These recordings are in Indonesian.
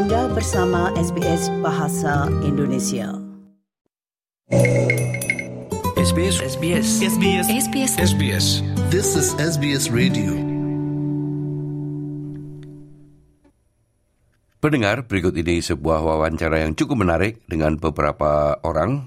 Anda bersama SBS Bahasa Indonesia. SBS SBS SBS SBS SBS This is SBS Radio. Pendengar, berikut ini sebuah wawancara yang cukup menarik dengan beberapa orang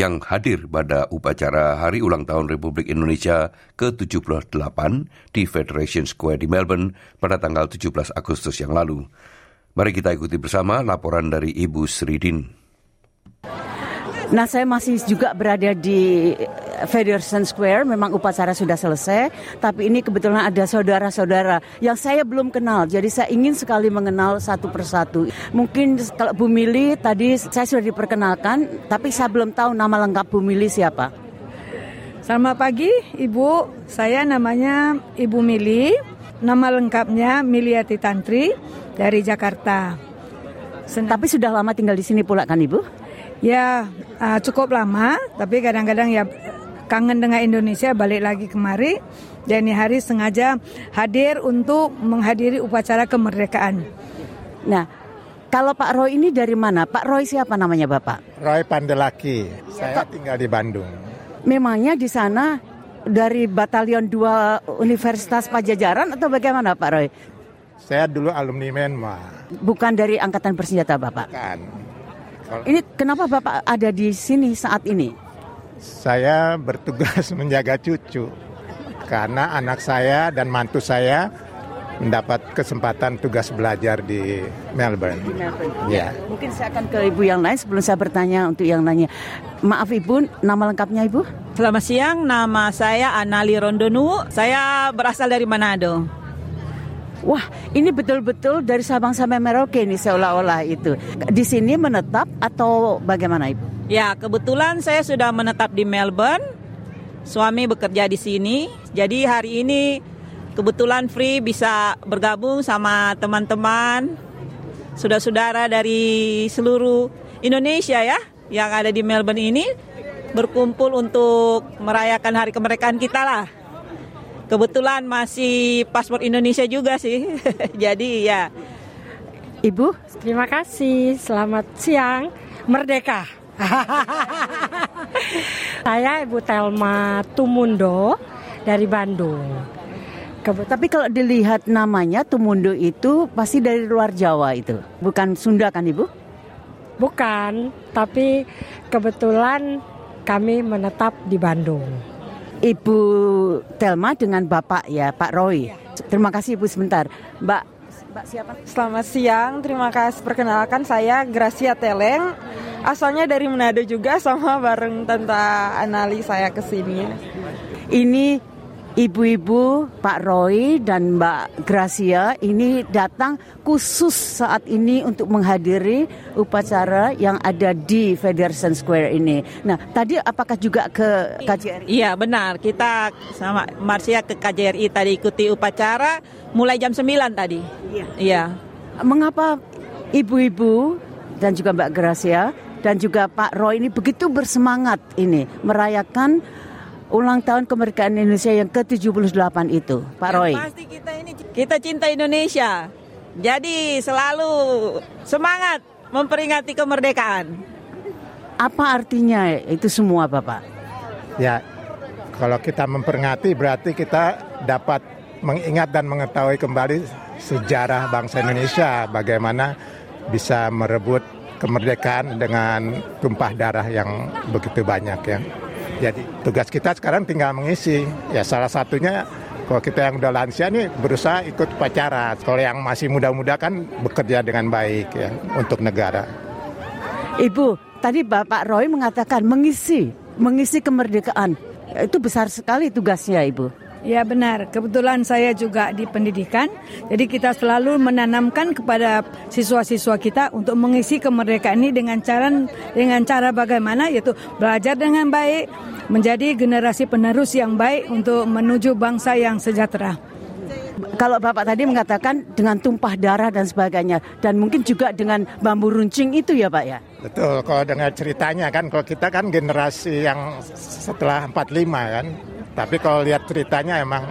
yang hadir pada upacara Hari Ulang Tahun Republik Indonesia ke-78 di Federation Square di Melbourne pada tanggal 17 Agustus yang lalu. Mari kita ikuti bersama laporan dari Ibu Sridin. Nah, saya masih juga berada di Federation Square. Memang upacara sudah selesai, tapi ini kebetulan ada saudara-saudara yang saya belum kenal. Jadi saya ingin sekali mengenal satu persatu. Mungkin kalau Bu Mili tadi saya sudah diperkenalkan, tapi saya belum tahu nama lengkap Bu Mili siapa. Selamat pagi, Ibu. Saya namanya Ibu Mili. Nama lengkapnya Miliati Tantri dari Jakarta. Senang. Tapi sudah lama tinggal di sini pula kan Ibu? Ya, uh, cukup lama, tapi kadang-kadang ya kangen dengan Indonesia balik lagi kemari. Dan ini hari sengaja hadir untuk menghadiri upacara kemerdekaan. Nah, kalau Pak Roy ini dari mana? Pak Roy siapa namanya Bapak? Roy Pandelaki. Saya tinggal di Bandung. Memangnya di sana dari Batalion 2 Universitas Pajajaran atau bagaimana Pak Roy? Saya dulu alumni Menma. Bukan dari Angkatan Bersenjata Bapak. Kan. Kalau Ini kenapa Bapak ada di sini saat ini? saya bertugas menjaga cucu karena anak saya dan mantu saya mendapat kesempatan tugas belajar di Melbourne. Ya. Mungkin saya akan ke Ibu yang lain sebelum saya bertanya untuk yang lainnya. Maaf Ibu, nama lengkapnya Ibu? Selamat siang, nama saya Anali Rondonu. Saya berasal dari Manado. Wah, ini betul-betul dari Sabang sampai Merauke ini seolah-olah itu. Di sini menetap atau bagaimana Ibu? Ya, kebetulan saya sudah menetap di Melbourne. Suami bekerja di sini. Jadi hari ini kebetulan free bisa bergabung sama teman-teman, saudara-saudara dari seluruh Indonesia ya yang ada di Melbourne ini berkumpul untuk merayakan hari kemerdekaan kita lah. Kebetulan masih paspor Indonesia juga sih. Jadi ya Ibu, Terima kasih, selamat siang, merdeka. Saya Ibu Telma Tumundo dari Bandung. Tapi kalau dilihat namanya Tumundo itu pasti dari luar Jawa itu, bukan Sunda kan Ibu? Bukan, tapi kebetulan kami menetap di Bandung. Ibu Telma dengan Bapak ya, Pak Roy. Terima kasih Ibu sebentar. Mbak, Mbak siapa? Selamat siang, terima kasih. Perkenalkan saya Gracia Teleng. Asalnya dari Manado juga sama bareng Tante Anali saya ke sini. Ini ibu-ibu Pak Roy dan Mbak Gracia ini datang khusus saat ini untuk menghadiri upacara yang ada di Federation Square ini. Nah, tadi apakah juga ke KJRI? Iya benar, kita sama Marsia ke KJRI tadi ikuti upacara mulai jam 9 tadi. Iya. Iya. Mengapa ibu-ibu dan juga Mbak Gracia dan juga Pak Roy ini begitu bersemangat ini merayakan ulang tahun kemerdekaan Indonesia yang ke-78 itu, Pak Yang Roy? pasti kita ini kita cinta Indonesia. Jadi selalu semangat memperingati kemerdekaan. Apa artinya itu semua, Bapak? Ya. Kalau kita memperingati berarti kita dapat mengingat dan mengetahui kembali sejarah bangsa Indonesia bagaimana bisa merebut kemerdekaan dengan tumpah darah yang begitu banyak ya. Jadi tugas kita sekarang tinggal mengisi. Ya salah satunya kalau kita yang udah lansia nih berusaha ikut upacara. Kalau yang masih muda-muda kan bekerja dengan baik ya untuk negara. Ibu, tadi Bapak Roy mengatakan mengisi, mengisi kemerdekaan. Itu besar sekali tugasnya, Ibu. Ya benar, kebetulan saya juga di pendidikan, jadi kita selalu menanamkan kepada siswa-siswa kita untuk mengisi kemerdekaan ini dengan cara dengan cara bagaimana yaitu belajar dengan baik, menjadi generasi penerus yang baik untuk menuju bangsa yang sejahtera. Kalau Bapak tadi mengatakan dengan tumpah darah dan sebagainya, dan mungkin juga dengan bambu runcing itu ya Pak ya? Betul, kalau dengar ceritanya kan, kalau kita kan generasi yang setelah 45 kan, tapi kalau lihat ceritanya emang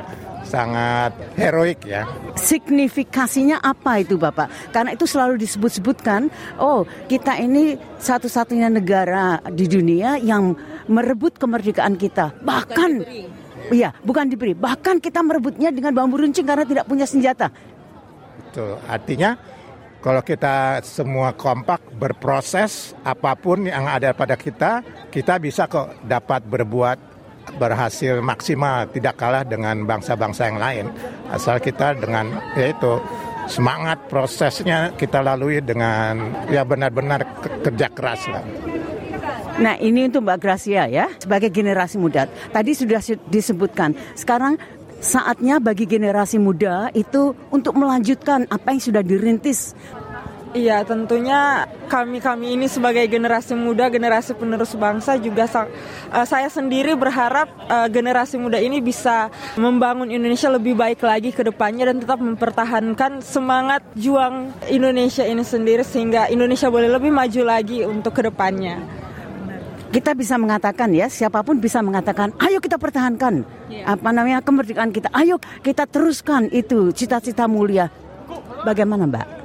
sangat heroik ya. Signifikasinya apa itu Bapak? Karena itu selalu disebut-sebutkan, oh kita ini satu-satunya negara di dunia yang merebut kemerdekaan kita. Bahkan, iya bukan diberi, bahkan kita merebutnya dengan bambu runcing karena tidak punya senjata. Betul. Artinya kalau kita semua kompak berproses apa pun yang ada pada kita, kita bisa kok dapat berbuat berhasil maksimal tidak kalah dengan bangsa-bangsa yang lain asal kita dengan yaitu semangat prosesnya kita lalui dengan ya benar-benar kerja keras lah. Nah ini untuk Mbak Gracia ya sebagai generasi muda tadi sudah disebutkan sekarang saatnya bagi generasi muda itu untuk melanjutkan apa yang sudah dirintis Iya, tentunya kami-kami ini sebagai generasi muda, generasi penerus bangsa juga uh, saya sendiri berharap uh, generasi muda ini bisa membangun Indonesia lebih baik lagi ke depannya dan tetap mempertahankan semangat juang Indonesia ini sendiri sehingga Indonesia boleh lebih maju lagi untuk ke depannya. Kita bisa mengatakan ya, siapa pun bisa mengatakan, ayo kita pertahankan yeah. apa namanya kemerdekaan kita. Ayo kita teruskan itu cita-cita mulia. Bagaimana, Mbak?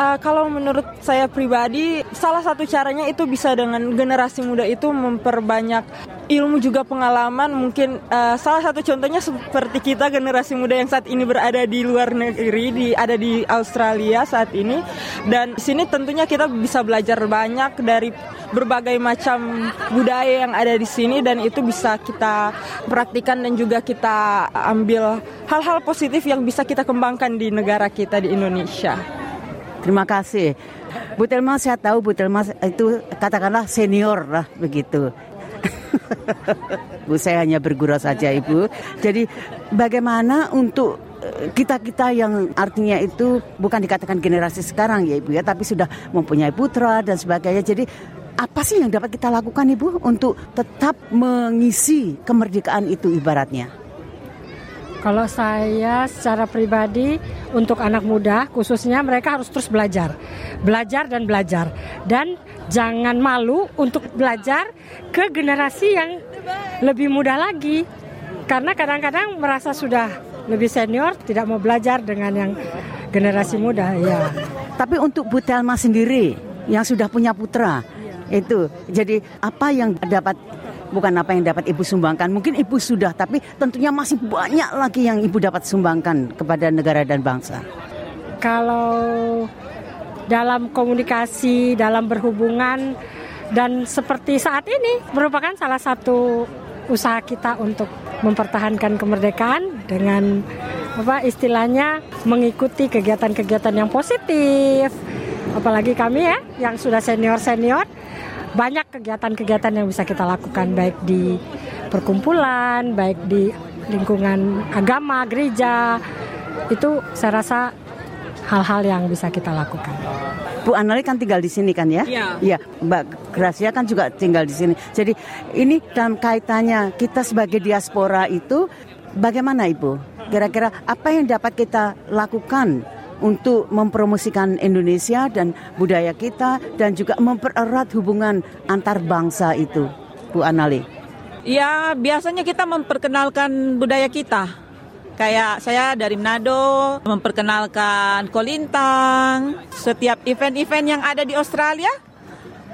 Uh, kalau menurut saya pribadi, salah satu caranya itu bisa dengan generasi muda itu memperbanyak ilmu juga pengalaman. Mungkin uh, salah satu contohnya seperti kita generasi muda yang saat ini berada di luar negeri, di ada di Australia saat ini. Dan di sini tentunya kita bisa belajar banyak dari berbagai macam budaya yang ada di sini dan itu bisa kita praktikan dan juga kita ambil hal-hal positif yang bisa kita kembangkan di negara kita di Indonesia. Terima kasih. Bu Telma saya tahu Bu Telma itu katakanlah senior lah begitu. Bu saya hanya bergurau saja Ibu. Jadi bagaimana untuk eh, kita-kita yang artinya itu bukan dikatakan generasi sekarang ya Ibu ya, tapi sudah mempunyai putra dan sebagainya. Jadi apa sih yang dapat kita lakukan Ibu untuk tetap mengisi kemerdekaan itu ibaratnya? Kalau saya secara pribadi untuk anak muda khususnya mereka harus terus belajar. Belajar dan belajar. Dan jangan malu untuk belajar ke generasi yang lebih muda lagi. Karena kadang-kadang merasa sudah lebih senior tidak mau belajar dengan yang generasi muda ya. Tapi untuk Bu Telma sendiri yang sudah punya putra itu jadi apa yang dapat bukan apa yang dapat ibu sumbangkan. Mungkin ibu sudah, tapi tentunya masih banyak lagi yang ibu dapat sumbangkan kepada negara dan bangsa. Kalau dalam komunikasi, dalam berhubungan, dan seperti saat ini merupakan salah satu usaha kita untuk mempertahankan kemerdekaan dengan apa istilahnya mengikuti kegiatan-kegiatan yang positif. Apalagi kami ya yang sudah senior-senior banyak kegiatan-kegiatan yang bisa kita lakukan baik di perkumpulan, baik di lingkungan agama, gereja. Itu saya rasa hal-hal yang bisa kita lakukan. Bu Anali kan tinggal di sini kan ya? Iya. Iya, Mbak Gracia kan juga tinggal di sini. Jadi ini dalam kaitannya kita sebagai diaspora itu bagaimana Ibu? Kira-kira apa yang dapat kita lakukan untuk mempromosikan Indonesia dan budaya kita dan juga mempererat hubungan antar bangsa itu, Bu Anali? Ya, biasanya kita memperkenalkan budaya kita. Kayak saya dari Manado memperkenalkan kolintang, setiap event-event yang ada di Australia.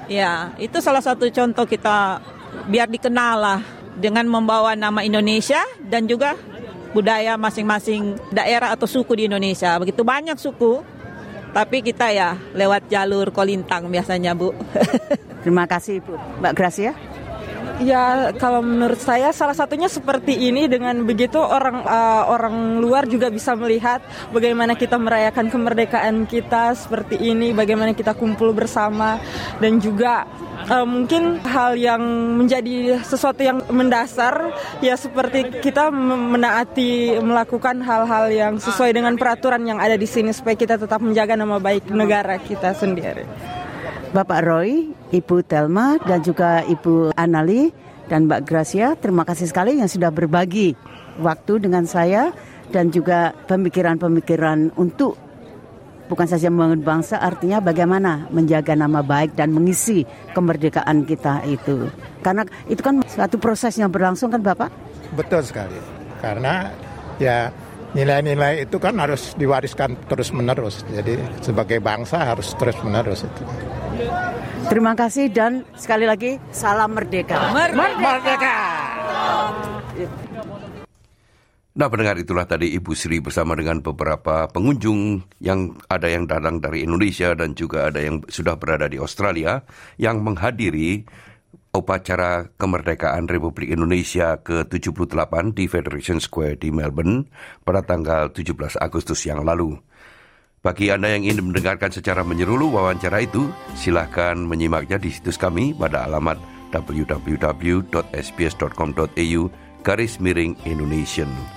Ya, itu salah satu contoh kita biar dikenal lah dengan membawa nama Indonesia dan juga budaya masing-masing daerah atau suku di Indonesia. Begitu banyak suku, tapi kita ya lewat jalur kolintang biasanya, Bu. Terima kasih, Bu. Mbak Gracia. Ya, kalau menurut saya salah satunya seperti ini dengan begitu orang uh, orang luar juga bisa melihat bagaimana kita merayakan kemerdekaan kita seperti ini, bagaimana kita kumpul bersama dan juga uh, mungkin hal yang menjadi sesuatu yang mendasar ya seperti kita menaati melakukan hal-hal yang sesuai dengan peraturan yang ada di sini supaya kita tetap menjaga nama baik negara kita sendiri. Bapak Roy, Ibu Telma, dan juga Ibu Anali dan Mbak Gracia. Terima kasih sekali yang sudah berbagi waktu dengan saya dan juga pemikiran-pemikiran untuk bukan saja membangun bangsa, artinya bagaimana menjaga nama baik dan mengisi kemerdekaan kita itu. Karena itu kan suatu proses yang berlangsung kan Bapak? Betul sekali. Karena ya nilai-nilai itu kan harus diwariskan terus-menerus. Jadi sebagai bangsa harus terus-menerus itu. Terima kasih dan sekali lagi salam merdeka. Merdeka! Nah pendengar itulah tadi Ibu Sri bersama dengan beberapa pengunjung yang ada yang datang dari Indonesia dan juga ada yang sudah berada di Australia yang menghadiri upacara kemerdekaan Republik Indonesia ke-78 di Federation Square di Melbourne pada tanggal 17 Agustus yang lalu. Bagi Anda yang ingin mendengarkan secara menyeluruh wawancara itu, silahkan menyimaknya di situs kami pada alamat www.sbs.com.au garis miring Indonesian.